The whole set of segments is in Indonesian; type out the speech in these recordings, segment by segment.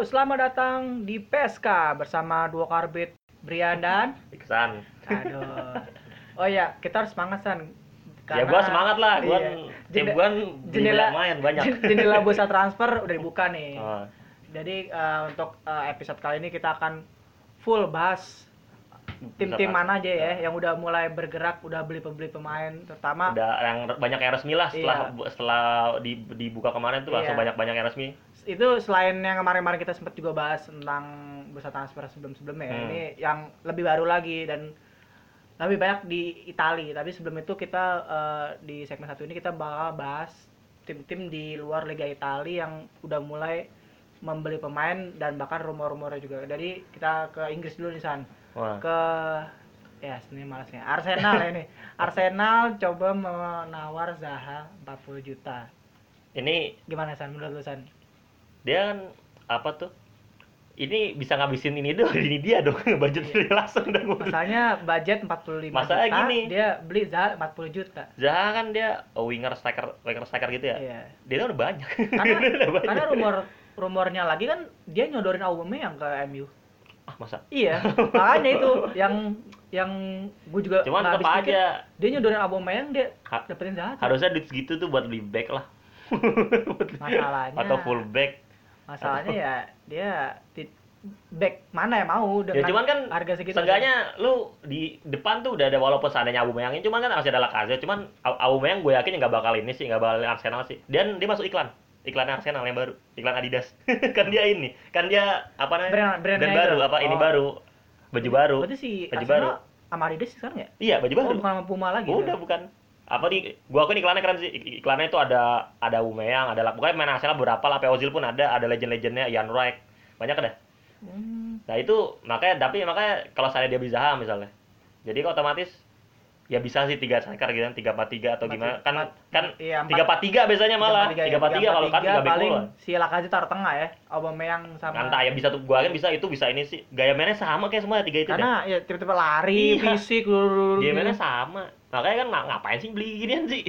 Selamat datang di PSK bersama dua karbit Brian dan Iksan. aduh. Oh ya, kita harus semangat San. Ya gua semangat lah, gua iya. tim Jende- gua jendela- main banyak. jendela bursa transfer udah dibuka nih. Oh, Jadi eh, untuk eh, episode kali ini kita akan full bahas tim-tim mana aja ya yang udah mulai bergerak, udah beli pembeli pemain, terutama udah yang banyak yang resmi lah setelah Iya. setelah di- dibuka kemarin tuh langsung Iya. banyak-banyak yang resmi. Itu selain yang kemarin-kemarin kita sempat juga bahas tentang bursa transfer sebelum-sebelumnya ya, Hmm. ini yang lebih baru lagi dan lebih banyak di Italia. Tapi sebelum itu kita eh, di segmen satu ini kita bakal bahas tim-tim di luar Liga Italia yang udah mulai membeli pemain dan bahkan rumor-rumornya juga. Jadi kita ke Inggris dulu nih San. Wah. Ke ya sini malasnya. Arsenal ya ini. Arsenal coba menawar Zaha 40 juta. Ini Gimana San menurut lu San? Dia kan apa tuh? Ini bisa ngabisin ini dong, ini dia dong budget dia langsung udah ngurus. Masalahnya budget 45 Masalahnya juta, gini. dia beli Zaha 40 juta. Zaha kan dia oh, winger striker winger striker gitu ya. Iya. Dia kan udah banyak. Karena udah banyak. karena rumor rumornya lagi kan dia nyodorin Aubameyang ke MU. ah, masa? Iya, makanya itu yang yang gue juga Cuman tetap aja Dia nyodorin Aubameyang dia Ha- dapetin Zaha. tuh. harusnya duit segitu tuh buat beli back lah. Masalahnya- atau full back. Masalahnya ya dia back mana yang mau dengan Ya cuman kan harga segitu. Seenggaknya lu di depan tuh udah ada walaupun seandainya Aubameyangin cuman kan masih ada Lacazette cuman Au- Aubameyang gue yakin nggak bakal ini sih nggak bakal Arsenal sih dan dia masuk iklan iklan Arsenal yang baru iklan Adidas kan dia ini kan dia apa namanya Brand- brandnya baru itu. apa ini Oh. baru baju baru Berarti si baju Arsenal baru sama Adidas sekarang ya? iya baju baru Oh, bukan sama Puma lagi. udah tuh. bukan apa di gua akuin iklannya keren sih Ik- iklannya itu ada ada Aubameyang ada pokoknya main Arsenal berapa lah P. Ozil pun ada ada legend-legendnya Ian Wright banyak ada Hmm. Nah itu makanya tapi makanya kalau saya dia Zaha misalnya, jadi kok otomatis ya bisa sih tiga striker gitu kan tiga empat tiga atau Empat- gimana. kan empat- kan iya, tiga empat tiga biasanya malah. tiga empat tiga kalau kan back paling si Lacazette taruh tengah ya Aubameyang sama Kan tak ya bisa tuh gua kan bisa itu bisa ini sih. Gaya mainnya sama kayak semua tiga itu karena ya tiba-tiba lari Iya. fisik lurus Dia mainnya sama. Makanya kan ng- ngapain sih beli ginian sih?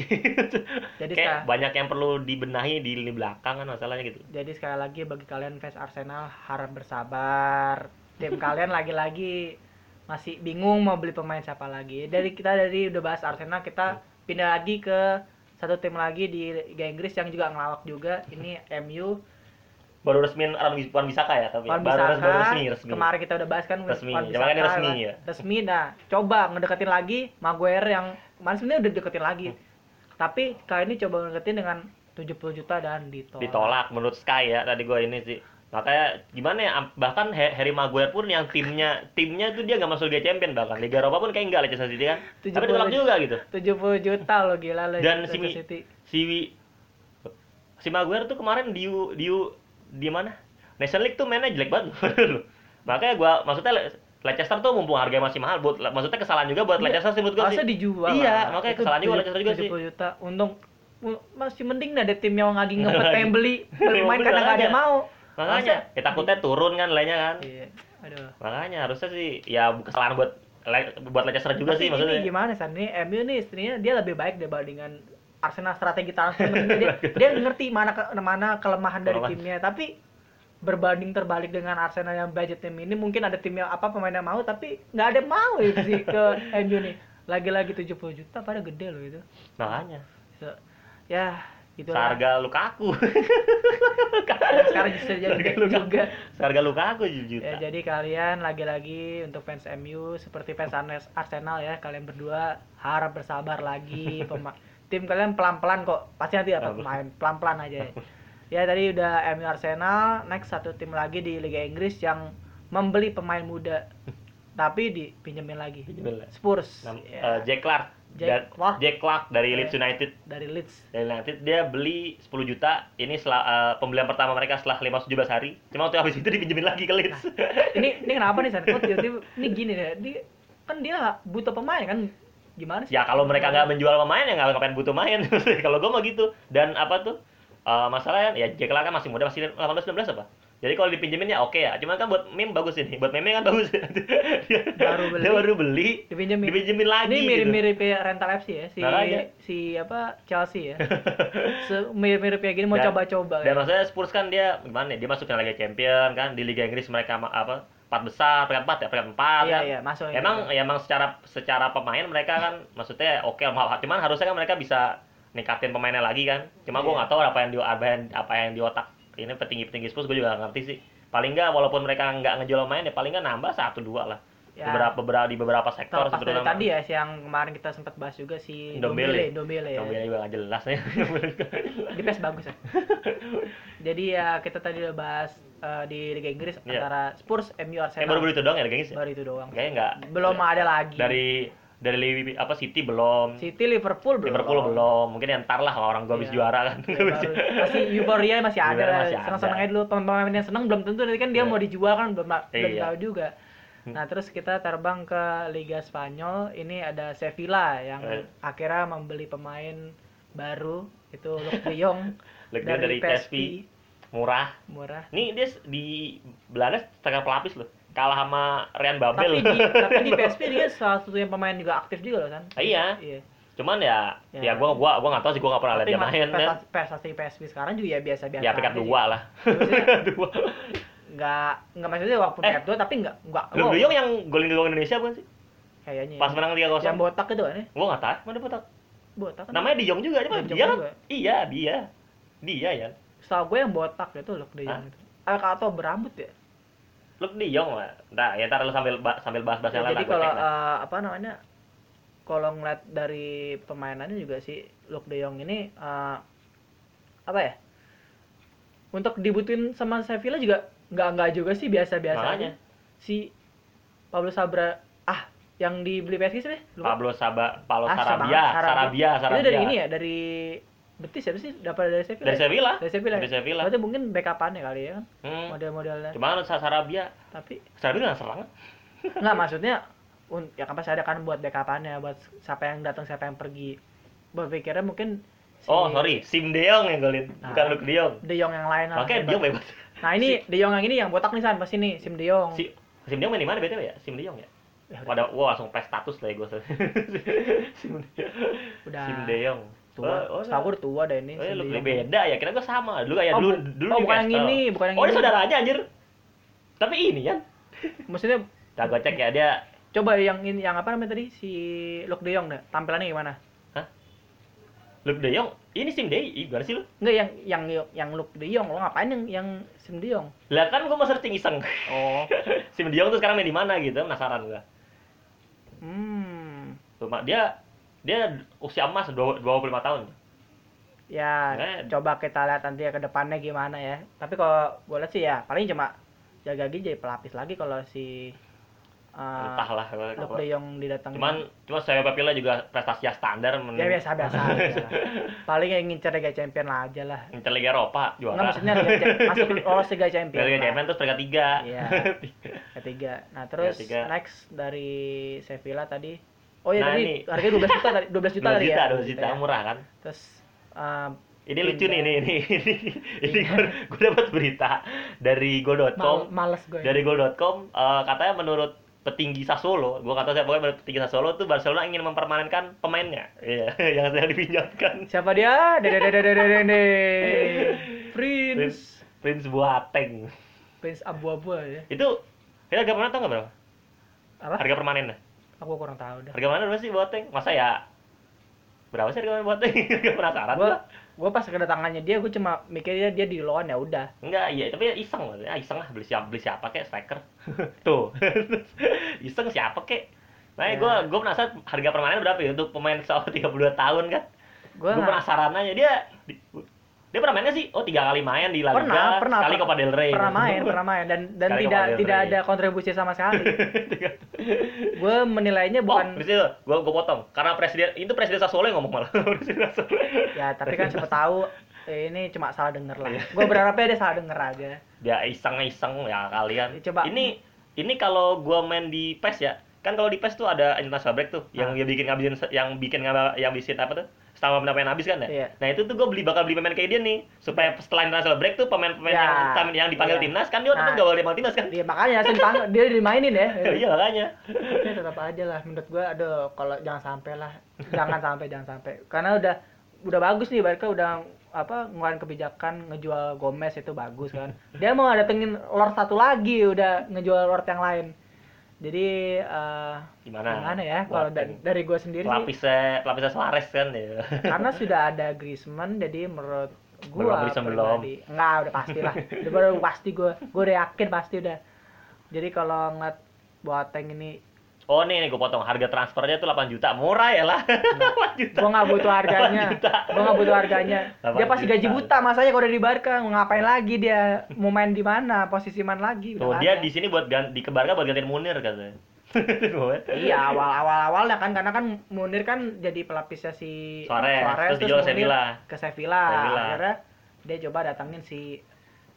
Jadi kayak sekarang- banyak yang perlu dibenahi di lini belakang kan masalahnya gitu. jadi sekali lagi bagi kalian fans Arsenal harap bersabar. Tim kalian lagi-lagi masih bingung mau beli pemain siapa lagi. Dari kita dari udah bahas Arsenal kita pindah lagi ke satu tim lagi di Liga Inggris yang juga ngelawak juga. Ini MU Baru resmi Wan Bisaka ya tapi Wan baru, Bissaka, baru resmi resmi. kemarin kita udah bahas kan Resmi, Wan Bissaka, resmi ya. resmi. Nah coba ngedeketin lagi Maguire yang kemarin sebenarnya udah deketin lagi. Hmm. tapi kali ini coba ngedeketin dengan 70 juta dan ditolak. Ditolak menurut Sky ya tadi gue ini sih makanya gimana ya bahkan Harry Maguire pun yang timnya timnya tuh dia nggak masuk Liga Champion bahkan Liga Eropa pun kayak enggak Leicester City kan tapi 70 ditolak juga gitu 70 juta lo gila lo Dan si City. si si Maguire tuh kemarin di U- di U- di mana National League tuh mainnya jelek banget loh. makanya gua maksudnya Le- Leicester tuh mumpung harganya masih mahal buat maksudnya kesalahan juga buat Iya, Leicester sih menurut gua Masa sih dijual Iya, lah. makanya Itu kesalahan juga Leicester juga sih. 70 juta untung masih mending ada tim yang lagi ngebet pengen beli beli pemain karena nggak ada yang mau makanya Masa- ya takutnya turun kan lainnya kan. Iya aduh. Makanya harusnya sih ya kesalahan buat buat Leicester juga Tapi sih maksudnya. ini gimana san nih MU nih istrinya dia lebih baik dibandingkan Arsenal strategi transfer dia, dia ngerti mana ke, mana kelemahan dari Kelemahan. timnya. Tapi berbanding terbalik dengan Arsenal yang budget tim ini mungkin ada tim yang apa pemain yang mau tapi nggak ada mau itu sih ke MU nih. Lagi-lagi 70 juta pada gede loh itu. Makanya. So, ya gitu seharga Lukaku. Sekarang bisa jadi Lukaku. juga. Seharga Lukaku 7 juta. Ya jadi kalian lagi-lagi untuk fans MU seperti fans Arsenal ya kalian berdua harap bersabar lagi. Pema- tim kalian pelan-pelan kok. Pasti nanti dapat pemain pelan-pelan aja ya. ya tadi udah MU Arsenal next satu tim lagi di Liga Inggris yang membeli pemain muda. Tapi dipinjemin lagi. Pinjemin. Spurs. Nam- ya, eh, Jack Clark Jack Clark. Jack Clark dari Ya. Leeds United. dari Leeds. Dari United. Dia beli 10 juta. Ini setelah eh, pembelian pertama mereka setelah 5 17 hari. Cuma waktu habis itu dipinjemin lagi ke Leeds. Ini ini kenapa nih San? Kok tiba-tiba ini gini deh. Dia kan dia butuh pemain kan? Gimana sih? Ya kalau mereka nggak menjual pemain ya nggak ngapain butuh main. Kalau gue mah gitu. Dan apa tuh? Eh, masalahnya ya Jack Clark kan masih muda masih 18 19 apa Jadi kalau dipinjemin ya oke ya. Cuman kan buat meme bagus ini. Buat meme kan bagus. dia, Baru beli. Dia baru beli. Dipinjemin. Dipinjemin lagi. Ini gitu. mirip-mirip kayak rental FC ya, si Makanya. si apa Chelsea ya. Mirip-mirip kayak gini mau coba-coba. Dan ya. maksudnya Spurs kan dia gimana? Dia masuk ke Liga Champion kan di Liga Inggris mereka apa? Empat besar, peringkat empat ya, peringkat empat Iya kan. iya, masuk. ya. Emang ya emang secara secara pemain mereka kan maksudnya oke cuman harusnya kan mereka bisa ningkatin pemainnya lagi kan. Cuma gua Iya. nggak tahu apa yang di apa yang apa yang di otak ini petinggi-petinggi Spurs gue juga nggak ngerti sih. Paling nggak walaupun mereka nggak ngejual main ya paling nggak nambah satu dua lah. Ya. Beberapa beberapa di beberapa sektor Terlepas dari tadi ya, yang kemarin kita sempat bahas juga si. Ndombele, Ndombele ya. Juga nggak jelas ya. Di PES bagus ya. Jadi ya kita tadi udah bahas eh, di Liga Inggris Iya. antara Spurs, MU, Arsenal. baru baru itu doang ya guys ya. Baru itu doang. Kayaknya nggak. Belum ada lagi. Dari dari apa City belum. City, Liverpool belum. Liverpool belum. Mungkin ya ntar lah kalau orang gua habis Iya. juara kan. Ya, baru. masih euforia masih ada lah. senang-senang aja dulu pemain yang senang belum tentu nanti kan dia Iya. mau dijual kan belum belum Iya. Hmm. tahu juga nah terus kita terbang ke Liga Spanyol ini ada Sevilla yang Eh. akhirnya membeli pemain baru itu Luke De Jong Jong dari PSV. Murah. murah Nih dia di Belanda setengah pelapis loh. Kalah sama Rian Babel. tapi di tapi di PSV dia salah satu yang pemain juga aktif juga loh kan Ah, iya. iya Cuman ya, Ya. ya, gua gua gua nggak tahu sih gua nggak pernah lihat dia main kan. prestasi, prestasi PSV sekarang juga ya biasa-biasa Ya peringkat dua lah. Peringkat dua. nggak nggak maksudnya walaupun Eh. dua tapi nggak nggak Luke wow, yang golin di gawang Indonesia bukan sih? kayaknya Pas menang 3-0. yang botak itu kan ya Gua nggak tahu, mana botak. botak kan Namanya De Jong juga, cuma dia kan. Iya, dia. Dia ya. setahu gue yang botak itu loh De Jong Hah? itu atau berambut ya Luke De Jong lah. Nah, ya ntar lu sambil sambil bahas-bahas yang Ya, lain jadi kalau eh, apa namanya kalau ngeliat dari pemainannya juga si Luke De Jong ini eh, apa ya untuk dibutuhin sama Sevilla juga nggak nggak juga sih biasa-biasa aja si Pablo Sabra ah yang dibeli PSG sih Lupa. Pablo Saba, Pablo Ah, Sarabia, Sarabia. Sarabia, Sarabia. itu dari ini ya dari Betis ya sih dapat dari Sevilla Dari ya? Sevilla. dari Sevilla Dari Sevilla. berarti mungkin backupannya kali ya kan Hmm. model-modelnya Cuma Sarabia, tapi Sarabia nggak serang. Nggak maksudnya un- ya kan pasti ada kan buat backupannya buat siapa yang datang siapa yang pergi berpikirnya mungkin si Oh, sorry, Sim De Jong yang golin, Nah. bukan Luke De Jong. De Jong yang lain lah, Makanya hebat. De Jong bebas. nah ini De Jong yang ini yang botak nih san pas ini Sim De Jong Si Sim De Jong main di mana BTW ya? Sim De Jong ya? Ya, Pada wah langsung press status lah ya gue. Sim De udah Sim De Jong. Tua Oh, oh, udah tua deh ini Oh, ya, De Jong. beda ya. Kira gue sama. Dulu kayak Oh, dulu dulu oh, bukan yang ini, bukan yang Oh, ini saudaranya anjir. Tapi ini kan. maksudnya Nah, gue cek ya dia coba yang ini yang apa namanya tadi si Luke De Jong deh tampilannya gimana Luke De Jong. Ini Sim De Jong. Gimana sih lu? Enggak yang yang yang Luke De Jong lo ngapain yang yang Sim De Jong Lah kan gue mau searching iseng. oh Sim De Jong tuh sekarang main di mana gitu, penasaran gue. hmm Cuma dia dia usia emas 25 tahun. ya coba kita lihat nanti ya ke depannya gimana ya tapi kalau lihat sih ya paling cuma jaga gigi jadi pelapis lagi kalau si uh, Entahlah. Luke De Jong didatangin Cuman cuma saya Papila juga prestasi ya standar men- ya biasa biasa aja. paling yang ngincer Liga Champion lah aja lah Inter Liga Eropa juara. Enggak maksudnya Liga masuk lolos Liga Champion Liga lah. Champions terus peringkat tiga. Iya. ketiga nah terus next dari Sevilla tadi oh ya Nah, tadi ini. harganya 12 juta tadi 12 juta 2 tadi ya 2 juta ya. murah kan. terus uh, Ini lucu nih, ini ini ini, ini gue, gue dapat berita dari mal, go.com. males gue Dari go.com eh, katanya menurut petinggi Sassuolo, gue kata saya pokoknya menurut petinggi Sassuolo tuh Barcelona ingin mempermanenkan pemainnya, iya, yang sedang dipinjamkan. siapa dia dede dede dede dede Prince Prince Prince Boateng. Prince abu-abu ya Itu kita harga permanen tau nggak berapa? apa Harga permanennya? Aku kurang tahu dah Harga berapa sih Boateng? Masa ya berapa sih harga permanen Boateng? Gak penasaran gue gua. gue pas kedatangannya dia gue cuma mikirnya dia di loan ya udah Enggak, iya, tapi ya iseng lah. Ya, iseng lah beli siapa beli siapa kek striker. Tuh. iseng siapa kek. Nah, Ya. gue gue penasaran harga permanen berapa ya untuk pemain seumur 32 tahun kan? gue Gue penasaran aja dia di- dia pernah mainnya sih? Oh, tiga kali main di La Liga, pernah pernah per- Copa del Rey. pernah main pernah main dan dan tidak tidak ada kontribusi sama sekali gue menilainya Bukan. bukan Oh, di situ gue gue potong. Karena presiden itu presiden Sassuolo yang ngomong malah. ya tapi kan siapa tahu eh, ini cuma salah denger lah Iya. gue berharapnya dia salah denger aja Dia iseng-iseng ya kalian. Coba. Ini ini kalau gua main di PES ya, kan kalau di PES tuh ada international break tuh yang Ah. dia bikin ngabisin yang bikin yang bisin apa tuh stamina pemain habis kan ya Iya. nah itu tuh gue beli bakal beli pemain kayak dia nih supaya setelah international break tuh pemain-pemain Ya. yang yang dipanggil Iya. timnas kan dia tetap Nah. gak boleh dipanggil timnas kan Dia makanya langsung dipanggil, dia dimainin ya. iya makanya Ya tetap aja lah menurut gua aduh kalau jangan sampai lah. Jangan sampai jangan sampai. Karena udah udah bagus nih Barca udah apa ngeluarin kebijakan ngejual Gomez itu bagus kan. Dia mau datengin Lord satu lagi udah ngejual Lord yang lain. Jadi eh gimana? gimana ya? Kalau da- dari gua sendiri sih, pelapisnya pelapisnya Suarez kan ya. Karena sudah ada Griezmann jadi menurut Belum, gua Griezmann pribadi enggak udah pasti lah udah baru pasti gua gua udah yakin pasti udah. Jadi kalau ngeliat Boateng ini oh nih nih gue potong. Harga transfernya tuh 8 juta. Murah ya lah. 8 juta. gua nggak butuh harganya. 8 juta. gua nggak butuh harganya. 8 dia pasti gaji buta masanya kalau udah di Barca ngapain lagi dia? Mau main di mana? Posisi mana lagi? Tuh, dia di sini buat ganti di kebarga buat gantiin Munir katanya. iya awal awal awalnya kan. Karena kan Munir kan jadi pelapisnya si Suarez, terus dijual Munir Sevilla. ke Sevilla. Sevilla. akhirnya dia coba datangin si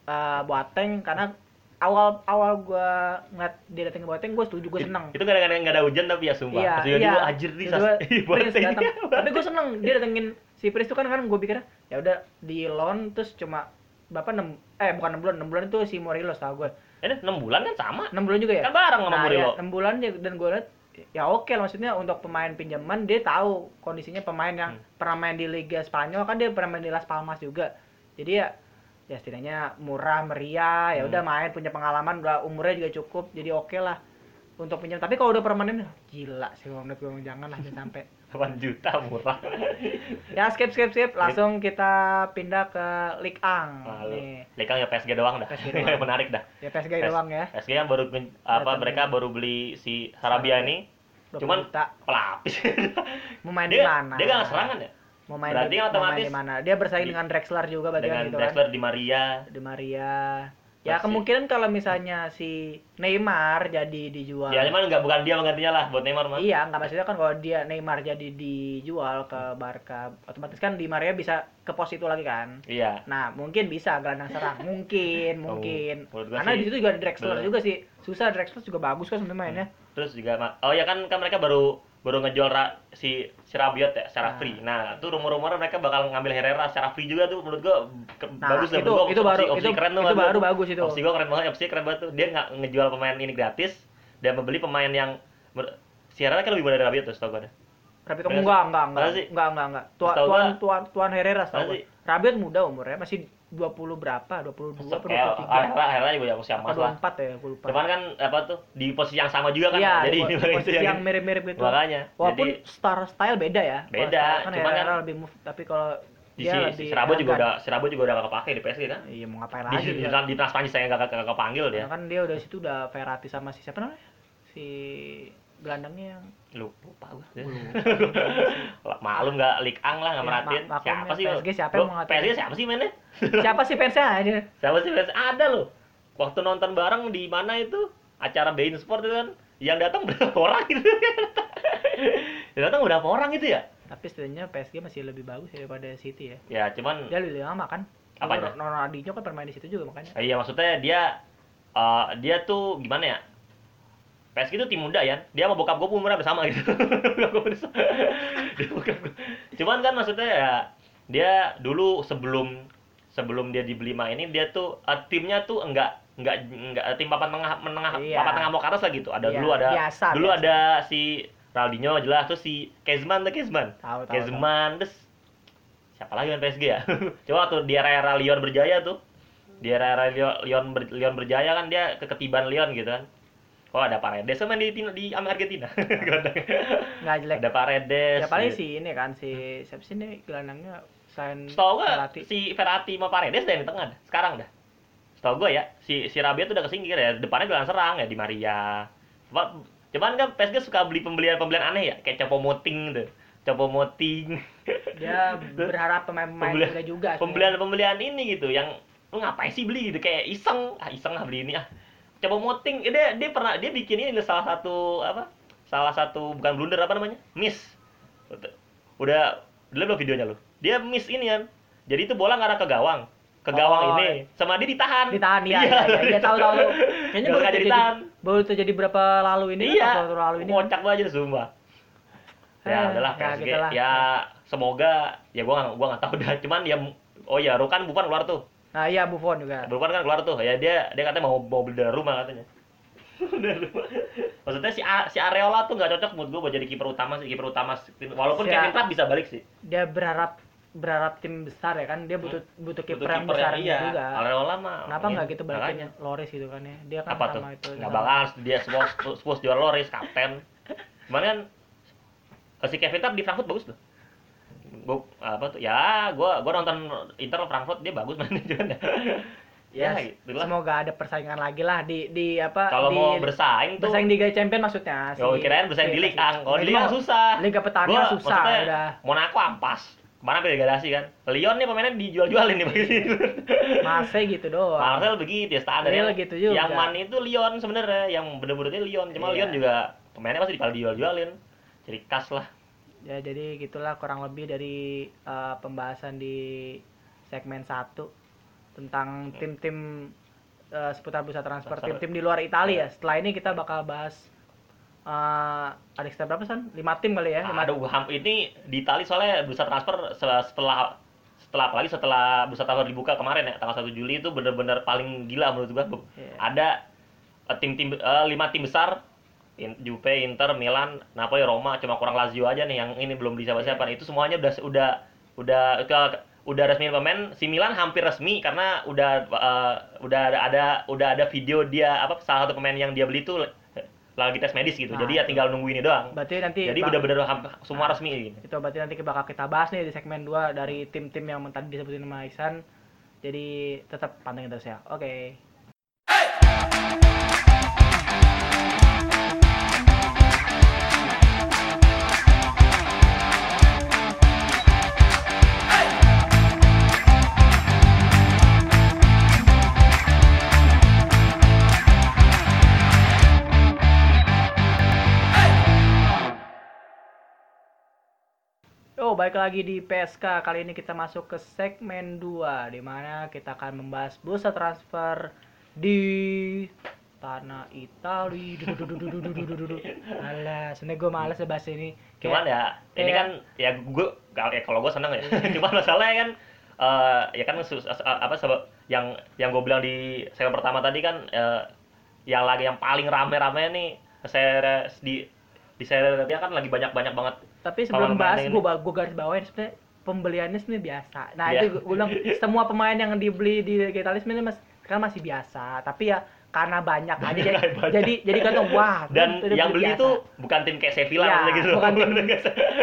eh, Boateng. Karena awal awal gua ngeliat dia datengin Boateng gue setuju gue seneng Itu kadang-kadang nggak ada hujan tapi ya sumpah. iya Pas iya gue anjir nih sas. Datang. tapi gue seneng dia datengin si Prince itu kan kan gue pikir ya udah di loan terus cuma berapa enam eh bukan enam bulan enam bulan itu si Morelos tau gue Ini 6 bulan kan sama. enam bulan juga ya Kan bareng sama nah, Murilo. ya, 6 bulan dia dan gue liat ya oke lah maksudnya untuk pemain pinjaman dia tahu kondisinya pemain yang Hmm. pernah main di Liga Spanyol kan dia pernah main di Las Palmas juga jadi ya ya setidaknya murah meriah ya Hmm. udah main punya pengalaman udah umurnya juga cukup jadi oke lah untuk pinjam tapi kalau udah permanen gila sih menurut gue jangan lah jangan sampai 8 juta murah. ya skip skip skip langsung kita pindah ke Ligue 1 Lalu, nih ya PSG doang dah. PSG doang. Menarik dah. ya PSG PS- doang ya PSG kan baru apa Datang mereka baru beli si Sarabia ini 20 Cuman- juta. pelapis. mau main di mana dia gak serangan ya? Mau main Berarti di, main otomatis di mana? Dia bersaing di- dengan Drexler juga berarti Dengan kan? Gitu Drexler kan di Maria. di Maria. Ya Masih. kemungkinan kalau misalnya si Neymar jadi dijual. Ya cuman nggak bukan dia menggantinya lah buat Neymar mah. iya nggak maksudnya kan kalau dia Neymar jadi dijual ke Barca otomatis kan di Maria bisa ke pos itu lagi kan? Iya. nah mungkin bisa gelandang serang. Mungkin Oh, mungkin. gua karena di situ juga Drexler juga sih. Susah Drexler juga bagus kan sebenarnya mainnya. Terus juga oh ya kan kan mereka baru baru ngejual Ra- si si Rabiot ya secara Nah. free. Nah, tuh rumor-rumornya mereka bakal ngambil Herrera secara free juga tuh menurut gua ke- Nah, bagus lah itu- menurut gua. itu Opsi- baru- opsi itu- keren tuh itu baru bagus itu. Opsi gua keren banget, opsi keren banget tuh. Dia nggak ngejual pemain ini gratis dan membeli pemain yang si Herrera kan lebih muda dari Rabiot tuh setahu gua. Rabiot enggak enggak enggak enggak enggak enggak Setahu tuan, gua- tuan tuan Herrera setahu gua. Rabiot muda umurnya masih 20 berapa 22 atau Kayak 23 Herrera Herrera juga yang usia emas lah. 24 ya gue lupa Cuman kan apa tuh di posisi yang sama juga kan. iya Jadi di po- posisi yang mirip-mirip gitu makanya. walaupun Jadi star style beda ya Beda, kan cuman Herrera kan- lebih move tapi kalau di si, si Serabo juga udah Serabo juga udah gak kepake di PSG kan. iya mau ngapain Di lagi di, di, Trans Prancis saya gak, gak, kepanggil dia. Kan dia udah situ udah Verratti sama si siapa namanya si gelandangnya yang Lu lupa gua. Malum nggak Lik Ang lah nggak Ya, merhatiin. mak- Siapa sih? ya, lu? PSG siapa yang ngatain? PSG siapa sih mainnya? siapa sih fansnya aja siapa sih fans? Ada loh. Waktu nonton bareng di mana itu acara Bein Sport itu kan yang datang berapa orang gitu yang datang berapa orang gitu ya tapi setidaknya PSG masih lebih bagus daripada City ya ya cuman dia lebih lama kan Apanya? Ronaldinho kan bermain di situ juga makanya iya maksudnya dia eh, dia tuh gimana ya PSG itu tim muda ya dia sama bokap gue umurnya hampir sama gitu. Dia bokap cuman kan maksudnya ya dia dulu sebelum sebelum dia dibeli mah ini dia tuh eh, timnya tuh enggak enggak enggak tim papan tengah menengah Iya. papan tengah mau ke atas lah gitu ada Iya, dulu ada biasa, dulu biasa. ada si Ronaldinho jelas. Terus si Kezman tuh Kezman tahu tahu Kezman terus siapa lagi kan PSG ya? Coba tuh di era-era Lyon berjaya tuh. Di era-era Lyon Lyon, ber- Lyon berjaya kan dia keketiban Lyon gitu kan oh ada Paredes sama di di, di Argentina nggak jelek ada Paredes ya paling gitu. si ini kan si siapa sih ini gelandangnya selain Setahu gua Verratti. si Verratti sama Paredes dah yang di tengah dah. Sekarang dah. Setahu gua ya, si si Rabiot tuh udah kesingkir ya. Depannya gelandang serang ya di Maria. Cuma, cuman kan PSG suka beli pembelian-pembelian aneh ya, kayak Copo Moting tuh. Copo Moting. dia berharap pemain-pemain muda juga sih. Pembelian-pembelian ini gitu yang lu ngapain sih beli gitu kayak iseng, ah iseng lah beli ini ah. Copo Moting, eh, dia dia pernah dia bikin ini salah satu apa? Salah satu bukan blunder apa namanya? Miss. Udah dulu belum videonya lu. Dia miss ini kan. Jadi itu bola ngarah ke gawang. Ke gawang Oh, ini. Sama dia ditahan. ditahan ya ya ya, ya tahu tahu kayaknya baru sengaja jadi ditahan. baru terjadi berapa lalu ini iya, kan, lalu ini kan. kocak banget sumpah. Ya Eh, udahlah ya PSG. gitulah. Ya semoga ya gua nggak gua nggak tahu dah. Cuman ya oh ya Rukan Buffon keluar tuh. Nah iya Buffon juga Buffon kan keluar tuh. Ya dia dia katanya mau mau beli rumah katanya. Dari rumah. Maksudnya si A- si Areola tuh nggak cocok menurut gua buat jadi kiper utama sih kiper utama walaupun Si Kevin Trapp bisa balik sih. dia berharap berharap tim besar ya kan dia butuh butuh kiper yang kiper besar iya. juga Areola mah. kenapa nggak gitu balikin makanya. Loris gitu kan ya dia kan apa tuh? sama itu Nggak bakal dia Spurs Spurs juara Loris kapten. Cuman kan si Kevin Trapp di Frankfurt bagus tuh. Gua apa tuh? Ya, gua gua nonton Inter Frankfurt dia bagus mainnya juga. ya, ya, gitu lah. semoga ada persaingan lagi lah di di apa Kalau di, mau bersaing tuh bersaing di Liga Champion maksudnya Oh, kirain bersaing di Ligue 1. Kalau di Ligue 1 susah. Liga petani susah udah Monaco ampas. Ke mana sampai degradasi kan? Lyon nih pemainnya dijual-jualin nih begitu. Marseille gitu doang Marcel begitu ya standar. Real yang, gitu juga. Yang man itu Lyon sebenarnya, yang bener-bener Lyon. Cuma Iya. Lyon juga pemainnya pasti dijual dijual-jualin. Jadi kas lah. Ya jadi gitulah kurang lebih dari uh, pembahasan di segmen 1 tentang tim-tim uh, seputar bursa transfer tim-tim di luar Italia ya setelah ini kita bakal bahas uh, ada sekitar berapa san? 5 tim kali ya? Lima- Aduh, ham- ini di Itali soalnya bursa transfer se- setelah setelah apalagi setelah bursa transfer dibuka kemarin ya tanggal 1 Juli itu bener-bener paling gila menurut gua. Iya. Ada tim-tim eh, lima tim besar In- Juve, Inter, Milan, Napoli, Roma, cuma kurang Lazio aja nih yang ini belum disiapa-siapa. Itu semuanya udah udah udah ke, udah resmi pemain. Si Milan hampir resmi karena udah eh, udah ada, ada udah ada video dia apa salah satu pemain yang dia beli itu lagi tes medis gitu. Nah, Jadi ya tinggal nunggu ini doang. Berarti nanti Jadi udah bener semua resmi gitu. itu berarti nanti bakal kita bahas nih di segmen 2 dari tim-tim yang tadi disebutin sama Iksan. Jadi tetap pantengin terus ya. Oke. Oh, balik lagi di PSK. Kali ini kita masuk ke segmen 2 di mana kita akan membahas bursa transfer di tanah Itali. Alah, sebenernya gue males ya bahas ini. Cuman ya, ini kan ya gue ya kalau gue seneng ya. Cuman masalahnya kan uh, ya kan apa sebab yang yang gue bilang di segmen pertama tadi kan uh, yang lagi yang paling rame-rame nih saya di di saya kan lagi banyak-banyak banget Tapi sebelum bahas, gue gue garis bawain sebenarnya pembeliannya sebenarnya biasa. Nah Iya. itu gue bilang semua pemain yang dibeli di Italia sebenarnya mas, kan masih biasa. Tapi ya karena banyak aja jadi Banyak. jadi jadi kan wah dan itu yang beli biasa. itu bukan tim kayak Sevilla Ya, gitu bukan tim-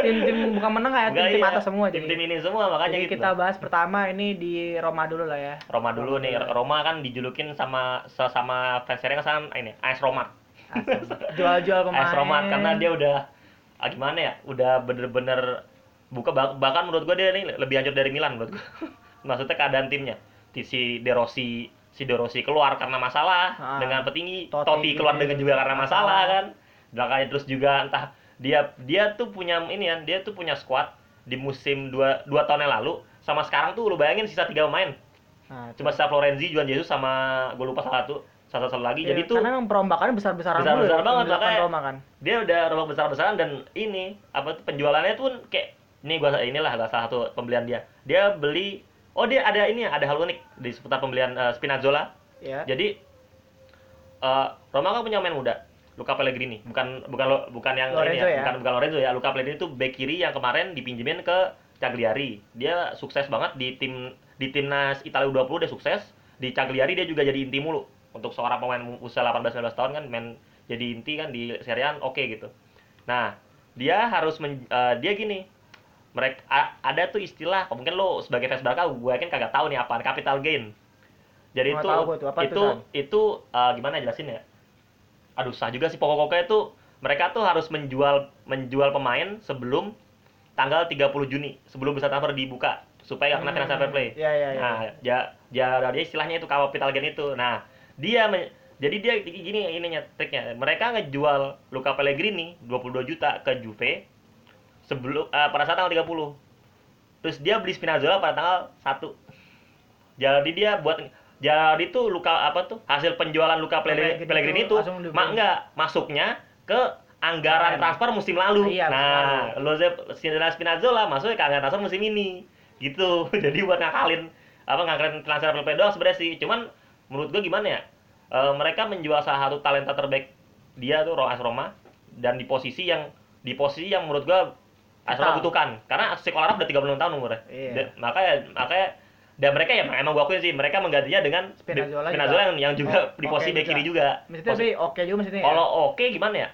tim-tim bukan menang ya Enggak, tim-tim iya. atas semua jadi. tim-tim ini semua makanya Jadi gitu kita bahas pertama ini di Roma dulu lah ya. Roma dulu nih Roma kan dijulukin sama sama fansnya kan ini AS Roma. Jual-jual pemain. AS Roma karena dia udah ah, gimana ya udah bener-bener buka bah- bahkan menurut gua dia nih lebih hancur dari Milan menurut gua. Maksudnya keadaan timnya. Si De Rossi si De Rossi keluar karena masalah Ah. dengan petinggi Totti Totti, keluar dengan juga karena masalah. masalah kan. Belakangnya terus juga entah dia dia tuh punya ini kan dia tuh punya squad di musim dua, dua tahun yang lalu sama sekarang tuh lu bayangin sisa tiga pemain. Nah, cuma sisa Florenzi Juan Jesus sama gue lupa salah satu salah satu lagi Iya, jadi tuh karena perombakannya besar-besaran Besar-besaran dulu ya, banget, yang dilakukan makanya- Roma kan. dia udah rombak besar besaran dan ini apa tuh penjualannya tuh kayak ini gua inilah salah satu pembelian dia. Dia beli oh dia ada ini ya ada hal unik di seputar pembelian eh, Spinazzola Ya. jadi eh, Roma kan punya pemain muda Luca Pellegrini. Bukan bukan bukan yang Lorenzo ini ya? bukan bukan Lorenzo ya. Luca Pellegrini itu back kiri yang kemarin dipinjemin ke Cagliari. Dia sukses banget di tim di timnas Italia U20 dia sukses. Di Cagliari dia juga jadi inti mulu untuk seorang pemain usia 18-19 tahun kan main jadi inti kan di Serie A oke gitu nah dia harus men- eh, dia gini mereka a- ada tuh istilah mungkin lo sebagai fans Barca gue yakin kagak tahu nih apaan capital gain jadi Nggak itu tahu apa itu, itu San? itu eh, gimana jelasin ya aduh sah juga sih pokok-pokoknya itu mereka tuh harus menjual menjual pemain sebelum tanggal 30 Juni sebelum bisa transfer dibuka supaya kena Hmm, fair play. iya, iya, iya. Nah, ya, ya dia istilahnya itu capital gain itu. Nah, dia jadi dia gini ininya triknya. Mereka ngejual Luca Pellegrini 22 juta ke Juve sebelum eh, pada saat tanggal 30. Terus dia beli Spinazzola pada tanggal 1. Jadi dia buat jadi tuh luka apa tuh hasil penjualan luka Pellegrini, itu itu langsung dibeli. ma, enggak masuknya ke anggaran transfer musim lalu. Iya, nah, Josep Spinazzola masuknya ke anggaran transfer musim ini. Gitu. Jadi buat ngakalin apa ngakalin transfer Pepe doang sebenarnya sih. Cuman menurut gua gimana ya? Eh, mereka menjual salah satu talenta terbaik dia tuh AS Roma dan di posisi yang di posisi yang menurut gua AS Roma butuhkan karena Sekolah udah 36 tahun umurnya. Iya. Dan- makanya makanya dan mereka ya emang gua akuin sih mereka menggantinya dengan Spinazzola yang, yang juga Oh, di posisi bek juga. kiri juga. Maksudnya oke juga maksudnya. ya? kalau oke gimana ya?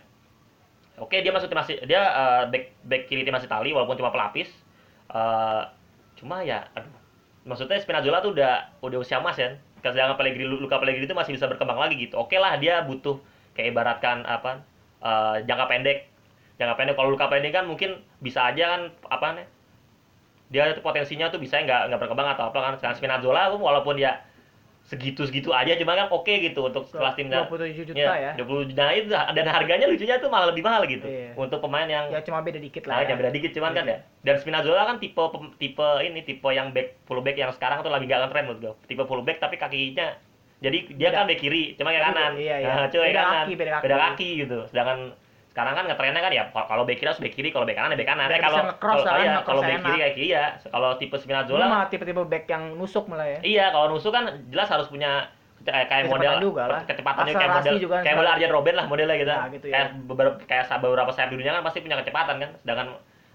Oke dia masuk timnas dia eh, back back kiri timnas Itali walaupun cuma pelapis. Eh, cuma ya aduh. Maksudnya Spinazzola tuh udah udah usia emas ya. Sedangkan Pellegrini Luka Pellegrini itu masih bisa berkembang lagi gitu. Oke lah dia butuh kayak ibaratkan apa eh, jangka pendek. Jangka pendek kalau Luka Pellegrini kan mungkin bisa aja kan apa nih? Dia potensinya tuh bisa nggak nggak berkembang atau apa kan. Sedangkan Spinazzola walaupun ya segitu-segitu aja cuma kan oke gitu untuk kelas tim 27 juta ya. 20 juta itu dan harganya lucunya tuh malah lebih mahal gitu. Iya. Untuk pemain yang Ya cuma beda dikit nah, lah. yang ya. beda dikit cuman kan ya. Dan Spinazzola kan tipe tipe ini tipe yang back full back yang sekarang tuh lagi gak tren menurut gue. Tipe full back tapi kakinya jadi dia Beda. kan back kiri, cuma kayak Iya, kanan. iya, iya. Nah, kayak Beda kanan. kaki, beda kaki. gitu. Sedangkan sekarang kan ngetrennya kan ya kalau back kiri harus back kiri, kalau back kanan ya back kanan. Eh, kalau kalau kan, iya, kalau enak. kiri kayak kiri ya. Kalau tipe Spinazzola malah tipe-tipe back yang nusuk malah ya. Iya, kalau nusuk kan jelas harus punya kayak kayak Kecepatan model juga lah. kecepatannya kayak Akselerasi model juga kayak model. Arjen Robben lah modelnya gitu. Nah, gitu ya. Kayak beberapa kayak beberapa sayap di dunia kan pasti punya kecepatan kan. Sedangkan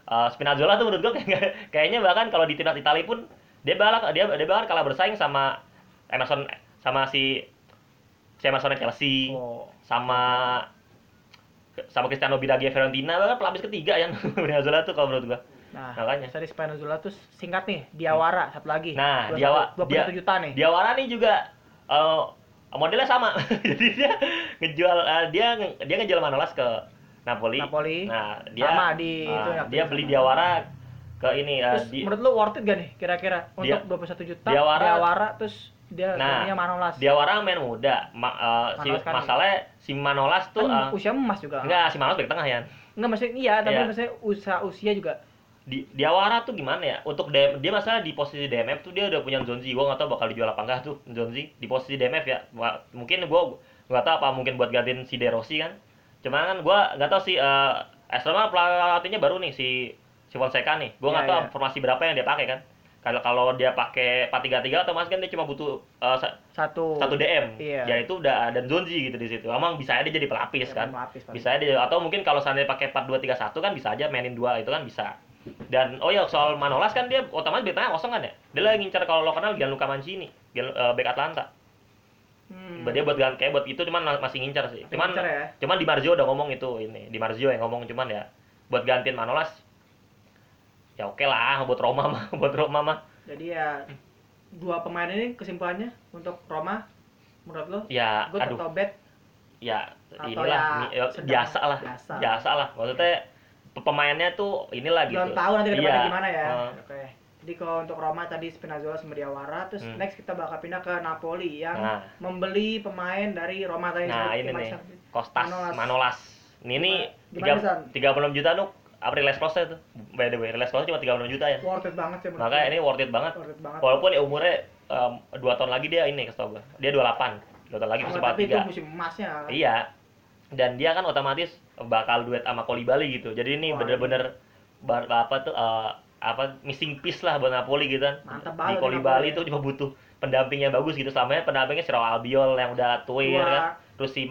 eh, Spinazzola tuh menurut gua kayak- kayaknya bahkan kalau di timnas Italia pun dia bakal dia dia bakal kalah bersaing sama Emerson sama si si Emerson Chelsea Oh. sama sama Cristiano Biraghi Fiorentina bahkan pelapis ketiga yang Spinazzola tuh kalau menurut gua. Nah, Makanya. tadi Spinazzola tuh singkat nih, Diawara satu lagi. Nah, 21 Diawa- 21 dia- juta nih. Diawara nih juga eh, modelnya sama. Jadi dia ngejual eh, dia dia ngejual Manolas ke Napoli. Napoli. Nah, dia Sama di eh, itu dia sama. beli Diawara ke ini eh, Terus di menurut lu worth it gak nih kira-kira Dia- untuk 21 juta Diawara- Diawara terus dia Nah, Manolas. Diawara main muda. Ma- eh, si kan- masalahnya si Manolas tuh kan eh, usia emas juga. enggak si Manolas back tengah ya. Enggak maksudnya iya, tapi Iya. maksudnya usia usia juga Di Diawara tuh gimana ya? Untuk DM, dia masalah di posisi DMF tuh dia udah punya Zonzi. Gua nggak tahu bakal dijual apa enggak tuh Zonzi di posisi DMF ya. Mungkin gua nggak tahu apa mungkin buat gantiin si De Rossi kan. Cuma kan gua nggak tahu sih eh Estroma pelatihnya baru nih si si Fonseca nih. Gua nggak Iya, tahu iya. formasi berapa yang dia pakai kan. Kalau kalau dia pakai 4-3-3 otomatis kan dia cuma butuh sa- satu satu DM. Iya. Ya itu udah dan Zonzi gitu di situ. Emang bisa aja dia jadi pelapis Ya, kan. pelapis, pelapis. Bisa aja dia- atau mungkin kalau seandainya pakai 4-2-3-1 kan bisa aja mainin dua itu kan bisa. Dan oh ya soal Manolas kan dia otomatis betanya kosong kan ya. Dia lagi ngincar kalau lo kenal Gianluca Mancini, Gian, eh, back Atlanta. Hmm. Dia buat gan- kayak buat itu cuman ma- masih ngincar sih. Cuman ngincar ya? cuman di Marzio udah ngomong itu ini. Di Marzio yang ngomong cuman ya buat gantiin Manolas ya oke lah buat Roma mah buat Roma mah Jadi ya dua pemain ini kesimpulannya untuk Roma menurut lo? ya Good aduh atau bad? ya Atau inilah ya sedang, biasa lah biasa. biasa lah maksudnya pe- pemainnya tuh inilah gitu Belum tahu nanti ke depannya Iya. gimana ya. Eh, Oke. Jadi kalau untuk Roma tadi Spinazzola sama Diawara, terus Hmm. next kita bakal pindah ke Napoli yang Nah. membeli pemain dari Roma tadi. nah ini nih Kostas Manolas. Manolas, ini nih tiga puluh juta tuh apa release cost tuh by the way release cost cuma 36 juta ya Worth it banget sih makanya gue. ini worth it banget Worth it banget. walaupun ya umurnya em, dua tahun lagi dia ini kesel gua dia 28 dua tahun lagi Oh, masih tapi itu 43 musim emasnya. Iya. Dan dia kan otomatis bakal duet sama Kolibali gitu. Jadi ini bener-bener bar- apa tuh eh, apa missing piece lah buat Napoli gitu kan. Mantap Di banget ini Kolibali Napoli. itu cuma butuh pendampingnya bagus gitu. Selama ini pendampingnya si Raul Albiol yang udah tua Tua. kan. Terus si